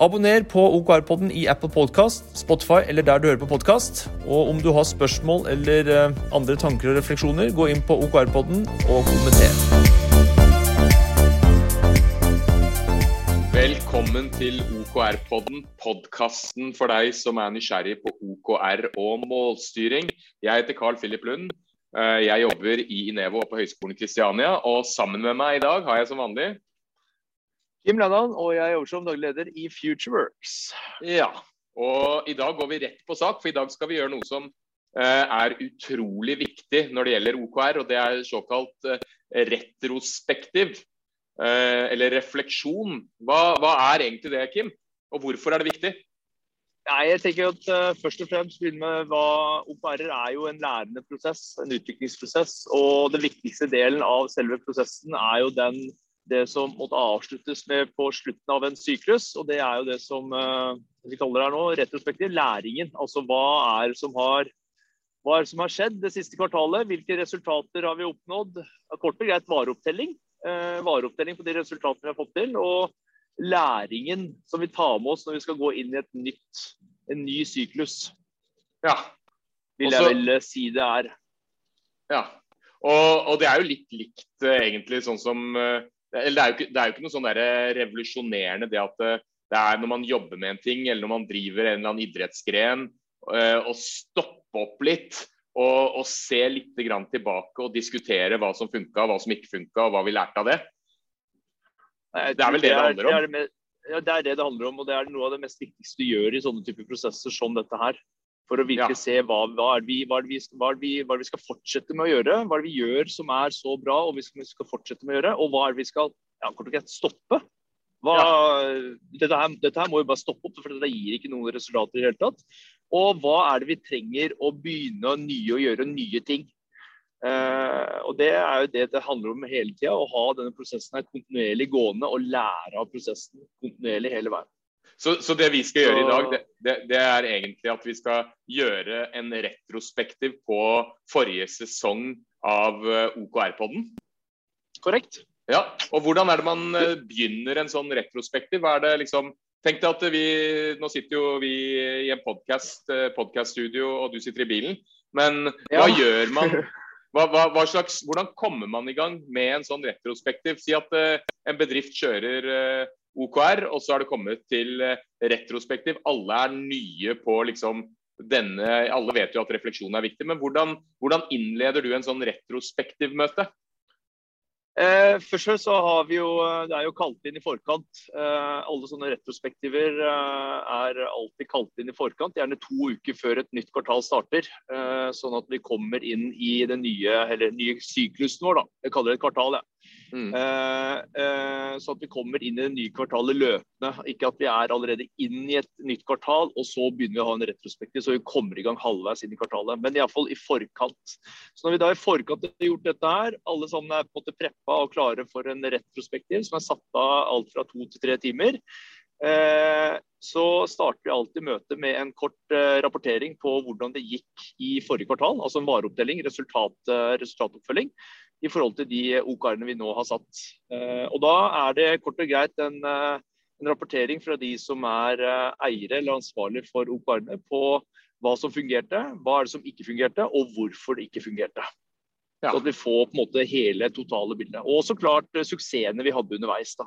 Abonner på OKR-podden i Apple Podcast, Spotify eller der du hører på podkast. Og om du har spørsmål eller eh, andre tanker og refleksjoner, gå inn på OKR-podden og kommenter. Velkommen til OKR-podden, podkasten for deg som er nysgjerrig på OKR og målstyring. Jeg heter Carl Philip Lund. Eh, jeg jobber i Inevo på Høgskolen Kristiania. Og sammen med meg i dag har jeg som vanlig Kim Lennan, og jeg jobber som daglig leder i Futureworks. Ja, og i dag går vi rett på sak, for i dag skal vi gjøre noe som eh, er utrolig viktig når det gjelder OKR, og det er såkalt eh, retrospektiv. Eh, eller refleksjon. Hva, hva, er egentlig det, Kim? Og hvorfor er det viktig? Nei, jeg tenker at uh, Først og fremst begynne med hva OPR er jo en lærende prosess, en utviklingsprosess. Og den viktigste delen av selve prosessen er jo den, det som måtte avsluttes med på slutten av en syklus. Og det er jo det som uh, vi kaller det nå, retrospektiv læringen. Altså hva er som har hva er det som har skjedd det siste kvartalet? Hvilke resultater har vi oppnådd? Kort og greit vareopptelling eh, vareopptelling på de resultatene vi har fått til. Og læringen som vi tar med oss når vi skal gå inn i et nytt, en ny syklus. Ja. Vil jeg vel eh, si det er. Ja. Og, og, det er jo litt likt, uh, egentlig, sånn som Eller det er jo ikke, det er jo ikke noe sånn revolusjonerende det at uh, det er når man jobber med en ting, eller når man driver en eller annen idrettsgren, å stoppe opp litt og, og se litt tilbake og diskutere hva som funka, hva som ikke funka, og hva vi lærte av det. Det er vel det det, handler om? Ja, det er det det handler om, og det er noe av det mest viktigste du gjør i sånne typer prosesser som dette her. For å virkelig ja. se hva, hva, er vi, hva, er vi, hva, er vi, hva er vi skal fortsette med å gjøre. Hva er det vi gjør som er så bra og vi skal, vi skal fortsette med å gjøre. Og hva er det vi skal ja, kort og greit stoppe. Hva, ja. dette, her, dette, her, må jo bare stoppe opp, for dette gir ikke noen resultater i det hele tatt. Og hva er det vi trenger å begynne å nye og gjøre nye ting. Uh, og Det er jo det det handler om hele tida, å ha denne prosessen her kontinuerlig gående og lære av prosessen kontinuerlig hele veien. Så, så det vi skal gjøre i dag, det, det, det, er egentlig at vi skal gjøre en retrospektiv på forrige sesong av eh, OKR-podden? Korrekt. Ja, og Hvordan er det man eh, begynner en sånn retrospektiv? Hva er det liksom Tenk deg at vi, Nå sitter jo vi i en podcast, eh, podcaststudio, og du sitter i bilen. Men hva ja. gjør man? Hva, hva, hva slags, hvordan kommer man i gang med en sånn retrospektiv? Si at uh, en bedrift kjører uh, OKR, og så har det kommet til uh, retrospektiv. Alle er nye på liksom denne Alle vet jo at refleksjon er viktig, men hvordan, hvordan innleder du en sånn retrospektiv møte? Eh, først så har vi jo, eh, Det er jo kalt inn i forkant. Eh, alle sånne retrospektiver eh, er alltid kalt inn i forkant, gjerne to uker før et nytt kvartal starter. Eh, sånn at vi kommer inn i den nye, eller nye syklusen vår. da. Jeg kaller det et kvartal. Ja. Mm. Eh, eh, så at vi kommer inn i det nye kvartalet løpende. Ikke at vi er allerede inn i et nytt kvartal, og så begynner vi å ha en retrospektiv, så vi kommer i gang halvveis inn i kvartalet. Men iallfall i forkant. Så når vi da i forkant har gjort dette her, alle sammen er på en måte preppa og klare for en retrospektiv som er satt av alt fra to til tre timer, eh, så starter vi alltid møtet med en kort rapportering på hvordan det gikk i forrige kvartal. Altså en vareoppdeling, resultat, resultatoppfølging i forhold til de OKR-ene vi nå har satt. Eh, og Da er det kort og greit en, eh, en rapportering fra de som er eh, eiere eller ansvarlige for OKR-ene på hva som fungerte, hva er det som ikke fungerte, og hvorfor det ikke fungerte. Ja. Så at vi får på en måte hele totale bildet. Og så klart suksessene vi hadde underveis. da.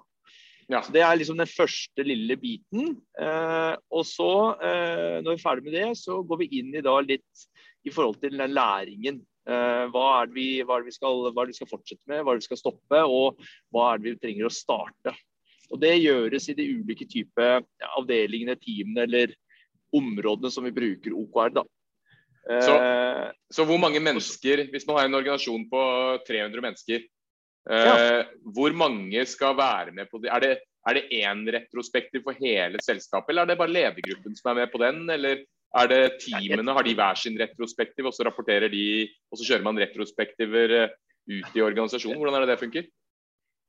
Ja. Så Det er liksom den første lille biten. Eh, og så, eh, når vi er ferdig med det, så går vi inn i da litt i forhold til den læringen hva er, vi, hva, er skal, hva er, det vi, skal, fortsette med, hva er det vi skal stoppe, og hva er det vi trenger å starte. Og Det gjøres i de ulike typer avdelingene, teamene eller områdene som vi bruker OKR. da. Så, eh, så, hvor mange mennesker, hvis man har en organisasjon på 300 mennesker, eh, ja. hvor mange skal være med på det? Det er det én retrospektiv for hele selskapet, eller er det bare ledergruppen som er med på den? Eller Er det teamene, har de hver sin retrospektiv, og så rapporterer de, og så kjører man retrospektiver eh, ut i organisasjonen? Hvordan er det det funker?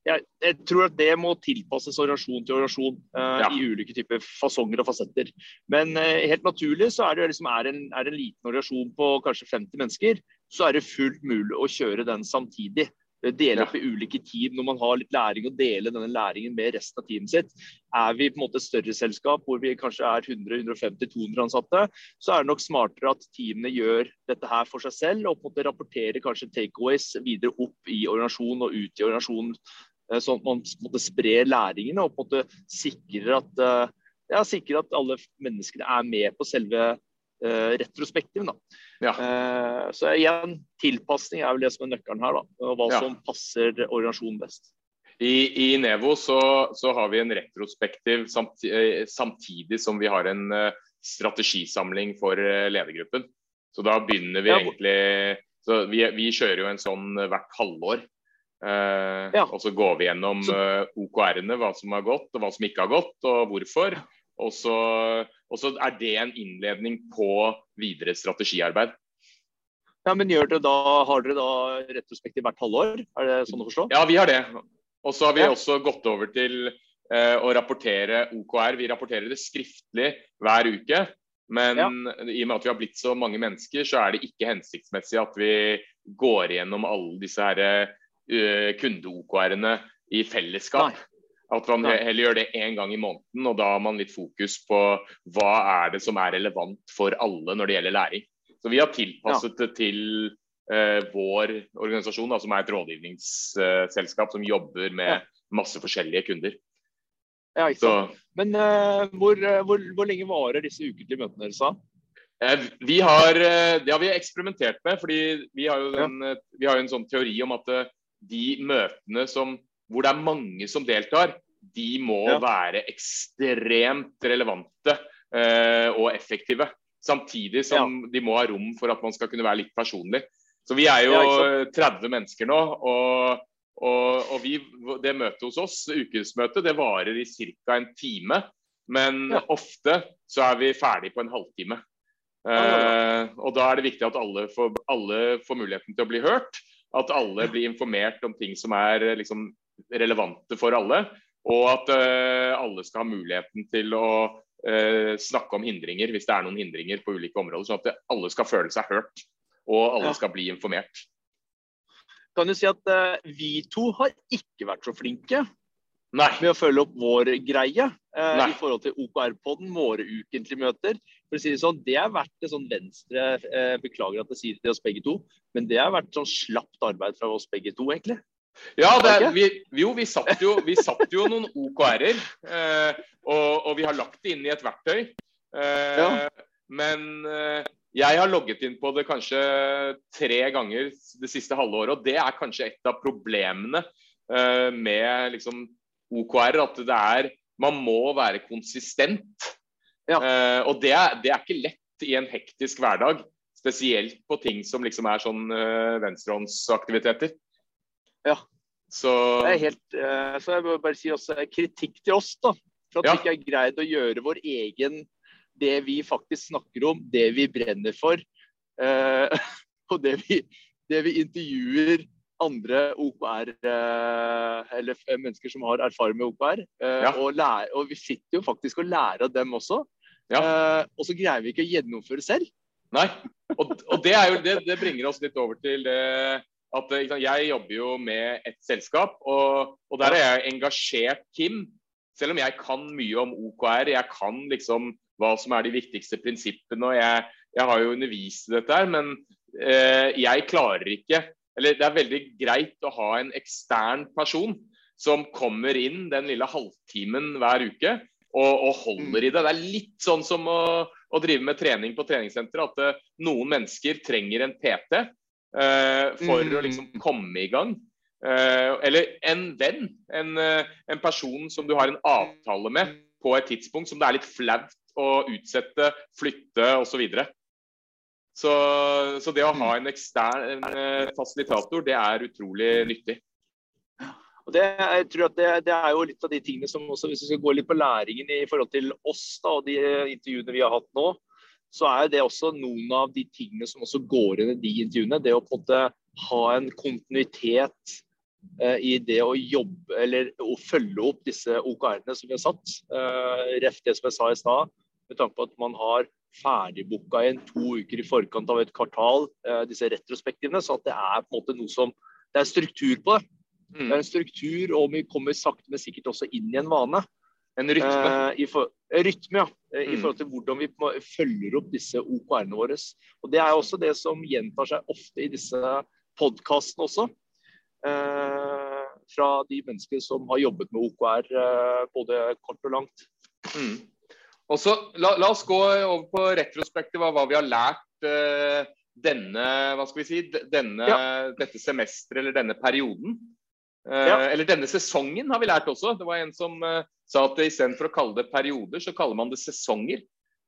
Jeg, jeg tror at det må tilpasses organisasjon til organisasjon uh, ja. i ulike typer fasonger og fasetter. Men uh, helt naturlig så er det liksom, er en, er en liten organisasjon på kanskje 50 mennesker, så er det fullt mulig å kjøre den samtidig. Dele opp i ulike team når man har litt læring og dele denne læringen med resten av teamet sitt. Er vi på en måte et større selskap hvor vi kanskje er 100-150-200 ansatte, så er det nok smartere at teamene gjør dette her for seg selv og på en måte rapporterer kanskje takeaways videre opp i organisasjonen og ut i organisasjonen Eh, sånn at man på en måte sprer læringene og på en måte sikrer at, eh, ja, sikre at alle menneskene er med på selve uh, Da. Ja. Uh, så igjen, tilpasning er vel det som er nøkkelen her. Da, og Hva ja. som passer organisasjonen best. I, i Nevo så, så, har vi en retrospektiv samtidig, samtidig som vi har en strategisamling for ledergruppen. Så da begynner vi ja. egentlig så vi, vi, kjører jo en sånn hvert halvår. Ja. Og så går vi gjennom uh, OKR-ene, hva som har gått og hva som ikke har gått, og hvorfor. Og så, og så er det en innledning på videre strategiarbeid. Ja, men da, Har dere da retrospektiv hvert halvår? Er det sånn å forstå? Ja, vi har det. Og så har vi ja. også gått over til eh, å rapportere OKR. Vi rapporterer det skriftlig hver uke. Men ja. i og med at vi har blitt så mange mennesker, så er det ikke hensiktsmessig at vi går gjennom alle disse her uh, kunde-OKR-ene i fellesskap. Nei. At man heller gjør det én gang i måneden, og da har man litt fokus på hva er det som er relevant for alle når det gjelder læring. Så Vi har tilpasset det til uh, vår organisasjon, da, som er et rådgivningsselskap som jobber med masse forskjellige kunder. Ja, ikke sant. Så, Men uh, hvor, hvor, hvor, lenge varer disse ukentlige møtene deres? Vi har, det har vi eksperimentert med. fordi Vi har jo en, ja. vi har en sånn teori om at de møtene som, hvor det er mange som deltar, de må ja. være ekstremt relevante eh, og effektive. Samtidig som ja. de må ha rom for at man skal kunne være litt personlig. Så Vi er jo ja, 30 mennesker nå. og, og, og vi, Det møtet hos oss, ukesmøtet, det varer i ca. en time. Men ofte så er vi ferdig på en halvtime. Eh, og Da er det viktig at alle får, alle får muligheten til å bli hørt. At alle blir informert om ting som er eh, liksom, relevante for alle. Og at uh, alle skal ha muligheten til å uh, snakke om hindringer hvis det er noen hindringer på ulike områder. Sånn at alle skal føle seg hørt, og alle skal bli informert. Kan du si at uh, vi to har ikke vært så flinke Nei. med å følge opp vår greie uh, i forhold til OKR-podden, våre ukentlige møter. For å si Det sånn, det har vært det sånn venstre uh, Beklager at jeg sier det til oss begge to, men det har vært sånn slapt arbeid fra oss begge to, egentlig. Ja, er, vi, jo, vi satt jo, vi satt jo noen OKR-er, Eh, og, og, vi har lagt det inn i et verktøy. Ja. Men jeg har logget inn på det kanskje tre ganger det siste halve året, og det er kanskje et av problemene med liksom OKR at det er Man må være konsistent. Ja. Uh, og det er, det er, ikke lett i en hektisk hverdag. Spesielt på ting som liksom er sånn uh, venstrehåndsaktiviteter. Ja. Så det er helt, uh, så jeg må bare si også kritikk til oss, da. For at ja. vi ikke har greid å gjøre vår egen Det vi faktisk snakker om, det vi brenner for. Uh, og det vi, det vi intervjuer andre OKR, eh, eller mennesker som har erfaring med OKR. Eh, ja. Og, lære, og, vi sitter jo faktisk og lærer av dem også. Ja. Eh, og så greier vi ikke å gjennomføre selv. Nei, og, og det, jo, det, det, bringer oss litt over til det at jeg jobber jo med et selskap, og, og der er jeg engasjert Kim. Selv om jeg kan mye om OKR, jeg kan liksom hva som er de viktigste prinsippene, og jeg, jeg har jo undervist i dette her, men eh, jeg klarer ikke eller det er veldig greit å ha en ekstern person som kommer inn den lille halvtimen hver uke og, og holder i det. Det er litt sånn som å, å drive med trening på treningssenter, at uh, noen mennesker trenger en PT eh, for mm. å liksom komme i gang. Uh, eller en venn, en, en, person som du har en avtale med på et tidspunkt som det er litt flaut å utsette, flytte osv. Så, så, det å ha en ekstern fasilitator, det er utrolig nyttig. Og det, jeg tror at det, det, er jo litt av de tingene som også, Hvis vi skal gå litt på læringen i forhold til oss da, og de intervjuene vi har hatt nå, så er det også noen av de tingene som også går inn i de intervjuene. Det å på en måte ha en kontinuitet eh, i det å jobbe eller å følge opp disse OKR-ene som vi har satt. Eh, ref det som jeg sa i stad, med tanke på at man har ferdigbooka inn to uker i forkant av et kvartal, eh, disse retrospektivene. Så at det er på en måte noe som Det er struktur på det. Mm. Det er en struktur, og vi kommer sakte, men sikkert også inn i en vane. En rytme? Eh, for, rytme, ja. Mm. I forhold til hvordan vi følger opp disse OKR-ene våre. Og Det er også det som gjentar seg ofte i disse podkastene også. Eh, fra de mennesker som har jobbet med OKR eh, både kort og langt. Mm. Og så la, la, oss gå over på retrospektiv av hva vi har lært eh, denne, hva skal vi si, denne, ja. dette semesteret eller denne perioden. Eh, ja. Eller denne sesongen har vi lært også. Det var en som uh, sa at istedenfor å kalle det perioder, så kaller man det sesonger.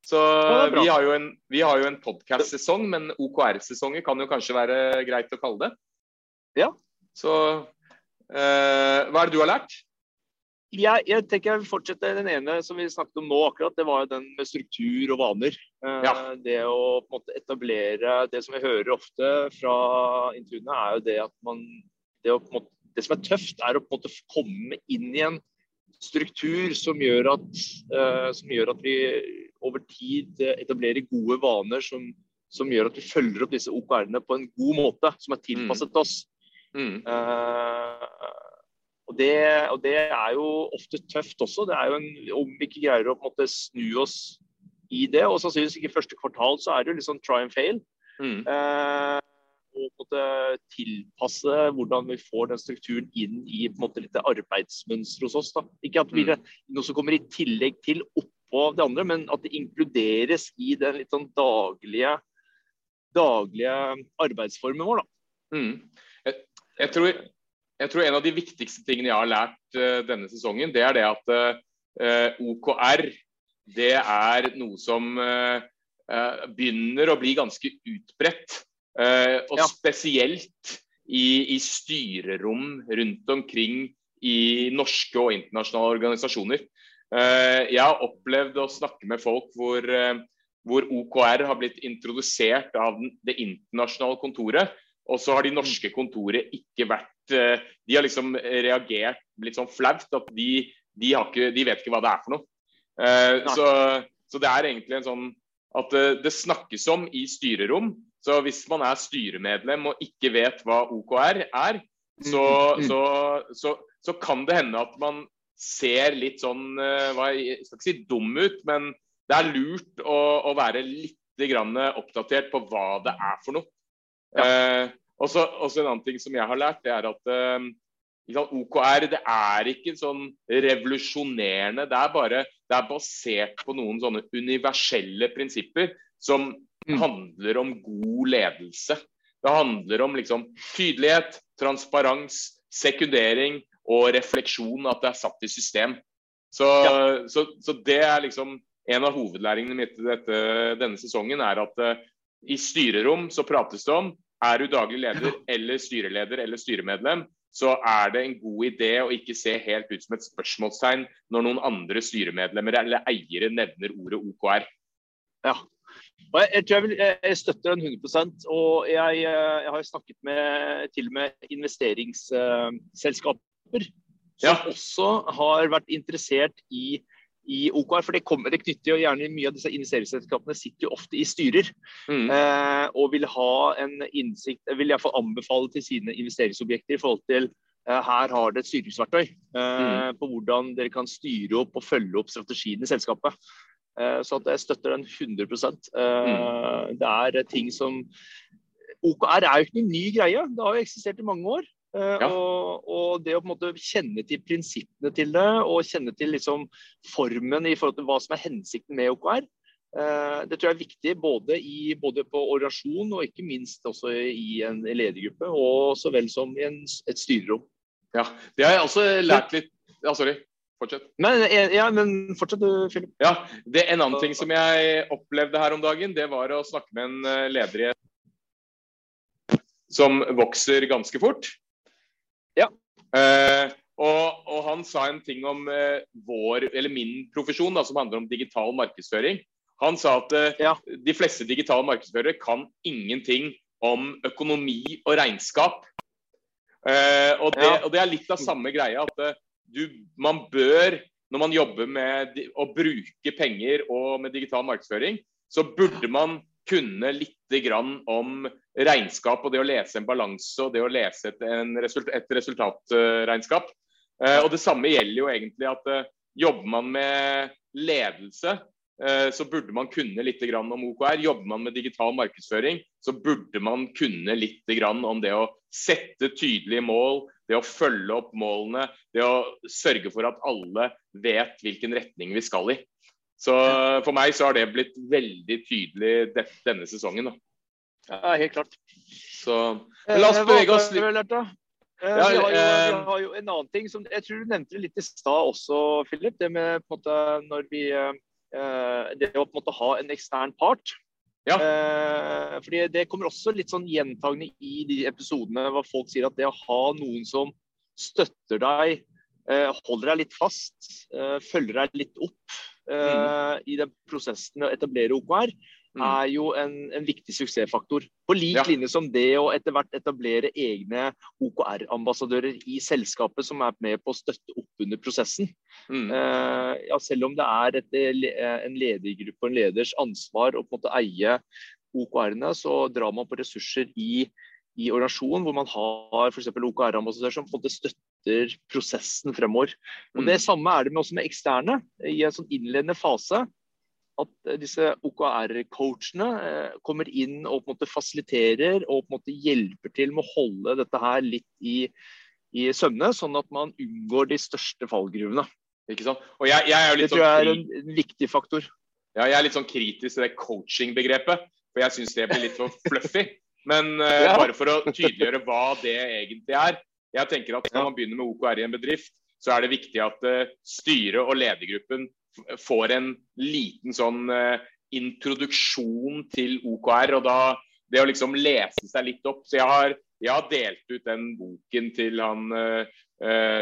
Så ja, vi har jo en, vi en podkast-sesong, men OKR-sesonger kan jo kanskje være greit å kalle det. Ja. Så uh, hva er det du har lært? Jeg, jeg, tenker jeg vil fortsette den ene som vi snakket om nå. akkurat, Det var jo den med struktur og vaner. Ja. Det å på en måte etablere Det som vi hører ofte fra intervjuene, er jo det at man det å på en måte det som er tøft, er å på en måte komme inn i en struktur som gjør at, uh, som gjør at vi over tid etablerer gode vaner som, som, gjør at vi følger opp disse OKR-ene på en god måte, som er tilpasset mm. oss. Mm. Uh, og, det, og, det, er jo ofte tøft også. Det er jo en, om vi ikke greier å på en måte snu oss i det, og sannsynligvis ikke første kvartal, så er det jo litt sånn try and fail. Mm. Uh, og tilpasse hvordan vi får den strukturen inn i måte, litt arbeidsmønster hos oss. Da. Ikke at vi, mm. noe som kommer i tillegg til oppå det andre, men at det inkluderes i den litt sånn daglige, daglige arbeidsformen vår. Da. Mm. Jeg, jeg, tror, jeg, tror, en av de viktigste tingene jeg har lært uh, denne sesongen, det er det at uh, eh, OKR det er noe som uh, begynner å bli ganske utbredt. Uh, og ja. spesielt i, i, styrerom rundt omkring i norske og internasjonale organisasjoner. Uh, jeg har opplevd å snakke med folk hvor, uh, hvor OKR har blitt introdusert av den, det internasjonale kontoret, og så har de norske kontoret ikke vært De har liksom reagert litt sånn flaut. At de, de, ikke, de, vet ikke hva det er for noe. Så, så, det er egentlig en sånn at det snakkes om i styrerom, så hvis man er styremedlem og ikke vet hva OKR er, så, mm, mm. så, så, så kan det hende at man ser litt sånn Hva Jeg skal ikke si dum ut, men det er lurt å, å være litt oppdatert på hva det er for noe. Ja. Eh, også, også, en annen ting som jeg har lært, det er at eh, OKR det er ikke sånn revolusjonerende. Det er bare det er basert på noen sånne universelle prinsipper som mm. handler om god ledelse. Det handler om liksom, tydelighet, transparens, sekundering og refleksjon, at det er satt i system. Så, ja. så, så det er liksom en av hovedlæringene mitt dette, denne sesongen er at uh, i styrerom så prates det om er du daglig leder eller styreleder eller styremedlem, så er det en god idé å ikke se helt ut som et spørsmålstegn når noen andre styremedlemmer eller eiere nevner ordet OKR. Ja, og jeg, jeg, tror jeg, vil, jeg, støtter den 100% og jeg, jeg har snakket med til og med investeringsselskaper som ja. også har vært interessert i, i OKR. For det, kommer, det, knytter jo gjerne mye av disse investeringsselskapene sitter jo ofte i styrer. Mm. Eh, og vil ha en innsikt, vil iallfall anbefale til sine investeringsobjekter i forhold til eh, her har det et styringsverktøy eh, mm. på hvordan dere kan styre opp og følge opp strategien i selskapet. Eh, så jeg støtter den 100 eh, mm. Det er ting som OKR er jo ikke noen ny greie. Det har jo eksistert i mange år. Eh, ja. Og, og, det å på en måte kjenne til prinsippene til det, og kjenne til liksom formen i forhold til hva som er hensikten med OKR, det tror jeg er viktig både, i, både på orasjon og ikke minst også i en ledergruppe, og så vel som i en, et styrerom. Ja, Det har jeg også lært litt Ja, sorry. Fortsett. Men, ja, men fortsett du, Philip. Ja, det, En annen ting som jeg opplevde her om dagen, det var å snakke med en eh, leder i som vokser ganske fort. Ja. Eh, og, og, han sa en ting om eh, vår, eller min profesjon, da, som handler om digital markedsføring. Han sa at ja. de fleste digitale markedsførere kan ingenting om økonomi og regnskap. og, det, og, det, er litt av samme greia. at du, man bør, når man jobber med å bruke penger og med digital markedsføring, så burde man kunne litt grann om regnskap og det å lese en balanse og det å lese et, result, et resultatregnskap. Uh, og Det samme gjelder jo egentlig at uh, jobber man med ledelse, så burde man kunne litt grann om OKR. Jobber man med digital markedsføring, så burde man kunne litt grann om det å sette tydelige mål, det å følge opp målene, det å sørge for at alle vet hvilken retning vi skal i. Så for meg så har det blitt veldig tydelig denne sesongen. Da. Ja, helt klart. Så la oss bevege oss litt. Ja, vi, har jo, vi, har jo, en annen ting som jeg tror du nevnte litt i stad også, Philip. Det med på en måte når vi Det å på en måte ha en ekstern part. Ja. Eh, fordi Det kommer også litt sånn gjentagende i de episodene hvor folk sier at det å ha noen som støtter deg, eh, holder deg litt fast, eh, følger deg litt opp, mm. i den prosessen å etablere OKR. Er jo en, en, viktig suksessfaktor. På lik ja. linje som det å etter hvert etablere egne OKR-ambassadører i selskapet som er med på å støtte opp under prosessen. Mm. Eh, ja, selv om det er et, eh, en ledergruppe og en leders ansvar å på en måte eie OKR-ene, så drar man på ressurser i i organisasjonen, hvor man har f.eks. OKR-ambassadør som på en måte støtter prosessen fremover. Og Det mm. samme er det med, også med eksterne. I en sånn innledende fase at eh, disse OKR-coachene eh, kommer inn og på en måte fasiliterer og på en måte hjelper til med å holde dette her litt i, i sømne, sånn at man unngår de største fallgruvene. Ikke sant? Og jeg, jeg er det tror jeg er en, en, viktig faktor. Ja, jeg er litt sånn kritisk til det coaching-begrepet, for jeg syns det blir litt for fluffy. Men uh, bare for å tydeliggjøre hva det egentlig er. Jeg tenker at Når man begynner med OKR i en bedrift, så er det viktig at uh, styret og ledergruppen får en liten sånn uh, introduksjon til OKR. og da det å liksom lese seg litt opp. Så jeg har, jeg har delt ut den boken til han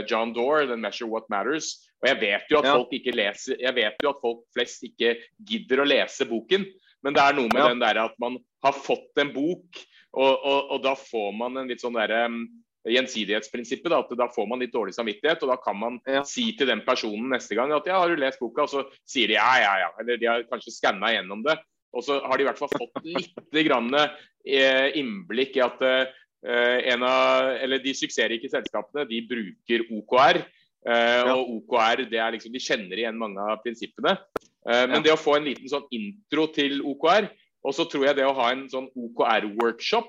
John Dore, 'The 'Measure What Matters'. Og jeg vet jo at ja. folk ikke leser, jeg vet jo at folk flest ikke gidder å lese boken. Men det er noe med ja. den der at man har fått en bok, og, og, og, da får man en litt sånn derre um, gjensidighetsprinsippet. Da, at da får man litt dårlig samvittighet, og da kan man ja. si til den personen neste gang at ja, har du lest boka? Og så sier de ja, ja, ja. Eller de har kanskje skanna gjennom det. Og så har de i hvert fall fått litt grann, eh, innblikk i at eh, en av, eller de suksessrike selskapene de bruker OKR. Eh. Og OKR, det er liksom, De kjenner igjen mange av prinsippene. Men det å få en liten sånn intro til OKR, og så tror jeg det å ha en sånn OKR-workshop,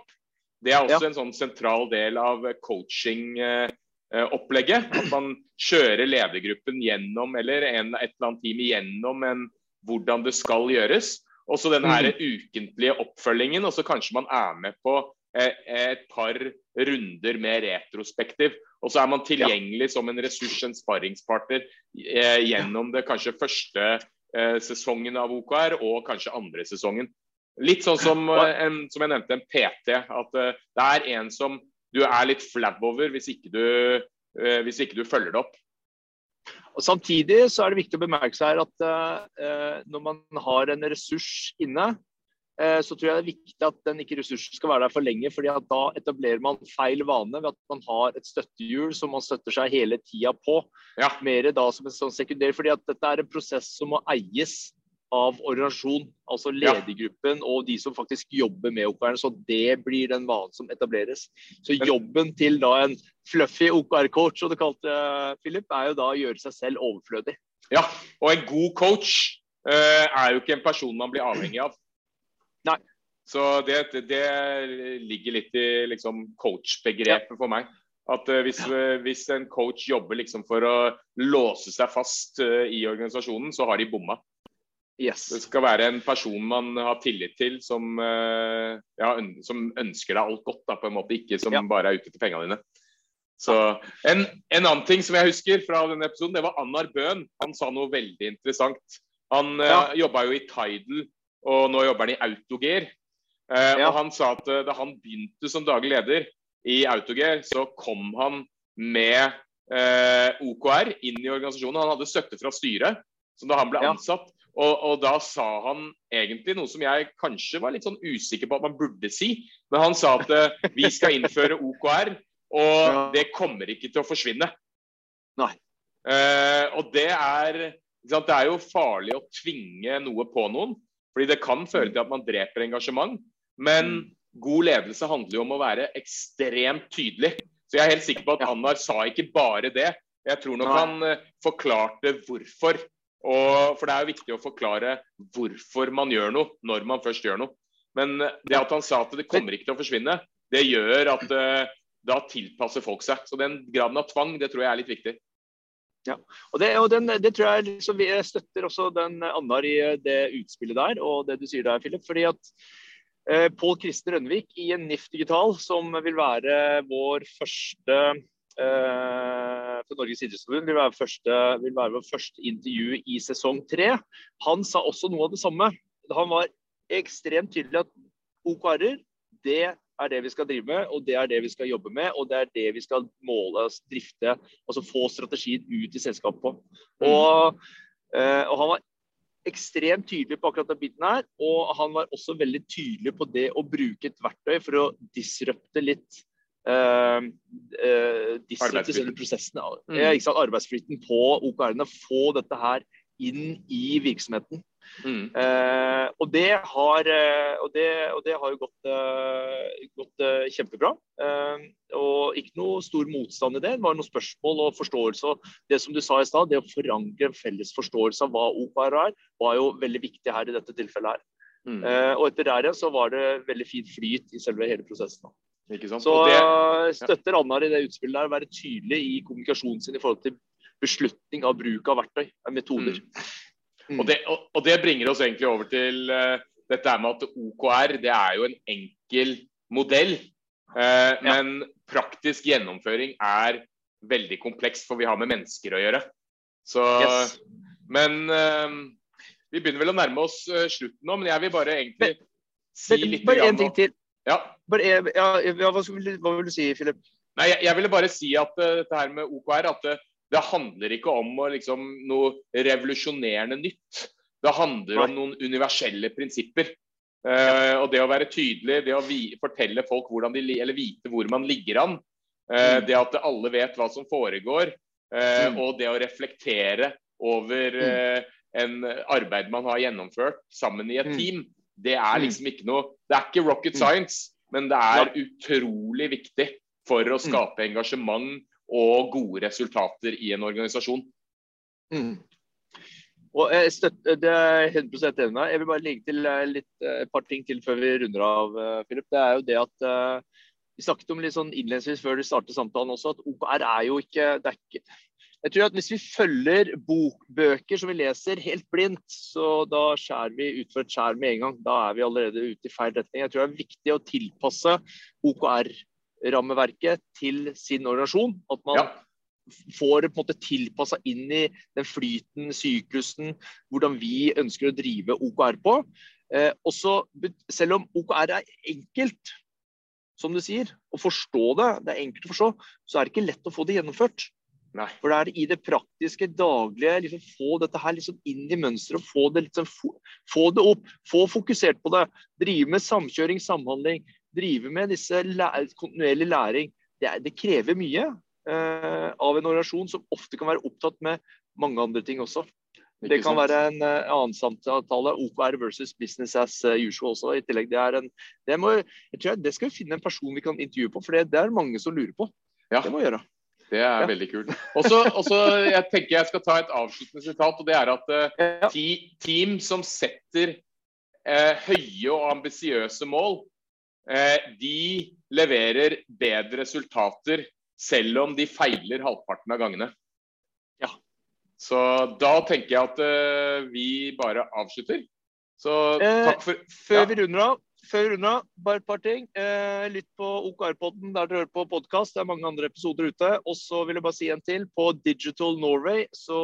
det er også ja. en sånn sentral del av coaching-opplegget. At man kjører ledergruppen gjennom, eller en, et eller annet team gjennom en, hvordan det skal gjøres. Og så denne her mm. ukentlige oppfølgingen, og så kanskje man er med på eh, et par runder med retrospektiv. Og så er man tilgjengelig som en ressurs, en sparringspartner, eh, gjennom det kanskje første eh, sesongen av OKR og kanskje andre sesongen. Litt sånn som, eh, en, som jeg nevnte, en PT. At uh, det er en som du er litt flau over hvis ikke, du, uh, hvis ikke du følger det opp. Og Samtidig så er det viktig å bemerke seg at uh, når man har en ressurs inne, så tror jeg det er viktig at den ikke ressursen skal være der for lenge. fordi Da etablerer man feil vane ved at man har et støttehjul som man støtter seg hele tida på. Ja. Mer da som en sånn sekundær, fordi at dette er en prosess som må eies av organisasjon, altså ledergruppen og de som faktisk jobber med OKR. Så det blir den vanen som etableres. Så jobben til da en fluffy OKR-coach, som du kalte Philip, er jo da å gjøre seg selv overflødig. Ja, og en god coach uh, er jo ikke en person man blir avhengig av. Nei. Så det, det ligger litt i liksom, coach-begrepet ja. for meg. At uh, hvis, uh, hvis, en coach jobber liksom for å låse seg fast i organisasjonen, så har de bomma. Yes. Det skal være en person man har tillit til, som, uh, ja, som ønsker deg alt godt, da, på en måte. Ikke som ja. bare er ute etter pengene dine. Så, en, en, annen ting som jeg husker fra denne episoden, det var Annar Bøhn. Han sa noe veldig interessant. Han uh, ja. uh, jobba jo i Tidal, og nå jobber han i Autogear. Uh, ja. Og han sa at da han begynte som daglig leder i Autogear, så kom han med OKR inn i organisasjonen. Han hadde støtte fra styret. Så da han ble ansatt, Og, og, da sa han egentlig noe som jeg kanskje var litt sånn usikker på at man burde si. Men han sa at uh, vi skal innføre OKR, og det kommer ikke til å forsvinne. Nei. Uh, og det er Det er jo farlig å tvinge noe på noen. Fordi det kan føre til at man dreper engasjement. Men mm. god ledelse handler jo om å være ekstremt tydelig. Så jeg er helt sikker på at Annar sa ikke bare det. Jeg tror nok han uh, forklarte hvorfor. Og, for det er jo viktig å forklare hvorfor man gjør noe, når man først gjør noe. Men uh, det at han sa at det kommer ikke til å forsvinne, det gjør at uh, da tilpasser folk seg. Så den graden av tvang, det tror jeg er litt viktig. Ja, og det, og den, det tror jeg liksom, Vi støtter også den Annar i det utspillet der, og det du sier der, Philip. fordi at eh, Pål Kristen Rønvik i en NIF Digital, som vil være vår første eh, for Norges idrettsforbund, vil vil være vår første intervju i sesong tre. Han sa også noe av det samme. Han var ekstremt tydelig at OKR-er, det er det vi skal drive med, og det er det vi skal jobbe med. Og det er det vi skal måle, drifte, altså få strategien ut i selskapet på. Mm. Og, eh, og han var ekstremt tydelig på akkurat den biten her. Og han var også veldig tydelig på det å bruke et verktøy for å disrupte litt uh, uh, disse prosessene, mm. arbeidsflyten på OKR-ene. Få dette her inn i virksomheten. Mm. Eh, og, det har, eh, og, det, og, det har, jo gått, uh, gått uh, kjempebra. Uh, og ikke noe stor motstand i det. Det var noen spørsmål og forståelse. Det som du sa i stad, det å forankre en felles forståelse av hva OKR er, var jo veldig viktig her i dette tilfellet her. Mm. og etter det så var det veldig fint flyt i selve hele prosessen. Så det, ja. støtter Annar i det utspillet der å være tydelig i kommunikasjonen sin i forhold til beslutning av bruk av verktøy, metoder. Mm. Mm. Og, det, og, og, det, bringer oss egentlig over til uh, dette med at OKR det er jo en enkel modell. Uh, ja. Men praktisk gjennomføring er veldig komplekst, for vi har med mennesker å gjøre. Så, yes. Men uh, vi begynner vel å nærme oss slutten nå, men jeg vil bare egentlig men, si litt Bare én ting til. Ja. Bare, ja, hva, vil, hva, vil, du si, Philip? Nei, jeg, jeg ville bare si at dette her med OKR at det handler ikke om liksom, noe revolusjonerende nytt. Det handler om noen universelle prinsipper. Uh, og det å være tydelig, det å vi, fortelle folk hvordan de, eller vite hvor man ligger an. Uh, det at alle vet hva som foregår. Uh, mm. Og det å reflektere over mm. en arbeid man har gjennomført sammen i et mm. team. Det er liksom ikke noe Det er ikke rocket science, men det er utrolig viktig for å skape engasjement og gode resultater i en organisasjon. Mm. Og jeg støtter, det er 100 enig med Jeg vil bare legge til eh, litt, eh, et par ting til før vi runder av, eh, Philip. Det er jo det at uh, Vi snakket om litt sånn innledningsvis før vi startet samtalen også, at OKR er jo ikke, det er ikke jeg tror at Hvis vi følger bokbøker som vi leser helt blindt, så da skjærer vi utfor et skjær med en gang. Da er vi allerede ute i feil retning. Jeg tror det er viktig å tilpasse OKR rammeverket til sin organisasjon. At man ja. får det på en måte tilpassa inn i den flyten, syklusen, hvordan vi ønsker å drive OKR på. Eh, også, selv om OKR er enkelt, som du sier, å forstå det, det er enkelt å forstå, så er det ikke lett å få det gjennomført. Nei. For det er i det praktiske, daglige, liksom få dette her liksom inn i mønsteret. Få det, liksom, få, få det opp, få fokusert på det. Drive med samkjøring, samhandling drive med disse læ kontinuerlig læring, det, er, det, krever mye eh, av en organisasjon som ofte kan være opptatt med mange andre ting også. Det kan være en uh, annen samtale, OKR versus business as eh, usual også. i tillegg. Det, er en, det, må, jeg tror jeg, det skal vi finne en person vi kan intervjue på, for det, det er mange som lurer på. Ja. Det må vi gjøre. Det er ja. veldig kult. Og så jeg tenker jeg skal ta et avsluttende sitat. og det er at uh, ja. Team som setter høye og ambisiøse mål, uh, de leverer bedre resultater selv om de feiler halvparten av gangene. Ja. Så da tenker jeg at uh, vi bare avslutter. Så takk for Før vi runder av, før vi runder av, bare et par ting. Eh, lytt på OKR-podden der dere hører på podkast. Det er mange andre episoder ute. Og så vil jeg bare si en til. På Digital Norway så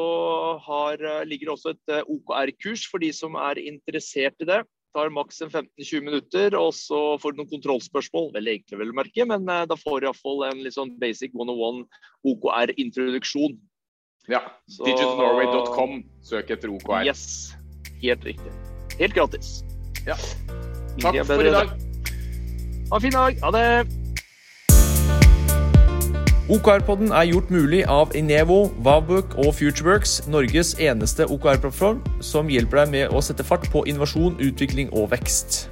har, ligger også et OKR-kurs for de som er interessert i det Det tar maks 15-20 minutter, og så får du noen kontrollspørsmål. Veldig enkle, vel å merke, men uh, da får du iallfall en litt sånn basic 101 OKR-introduksjon. Ja. Digitalnorway.com. Søk etter OKR. Yes. Helt riktig. Helt gratis. Ja. Takk for i dag. Ha en fin dag. Ha det. OKR-podden er gjort mulig av Inevo, Vavbook og Futureworks, Norges eneste OKR-plattform som hjelper deg med å sette fart på innovasjon, utvikling og vekst.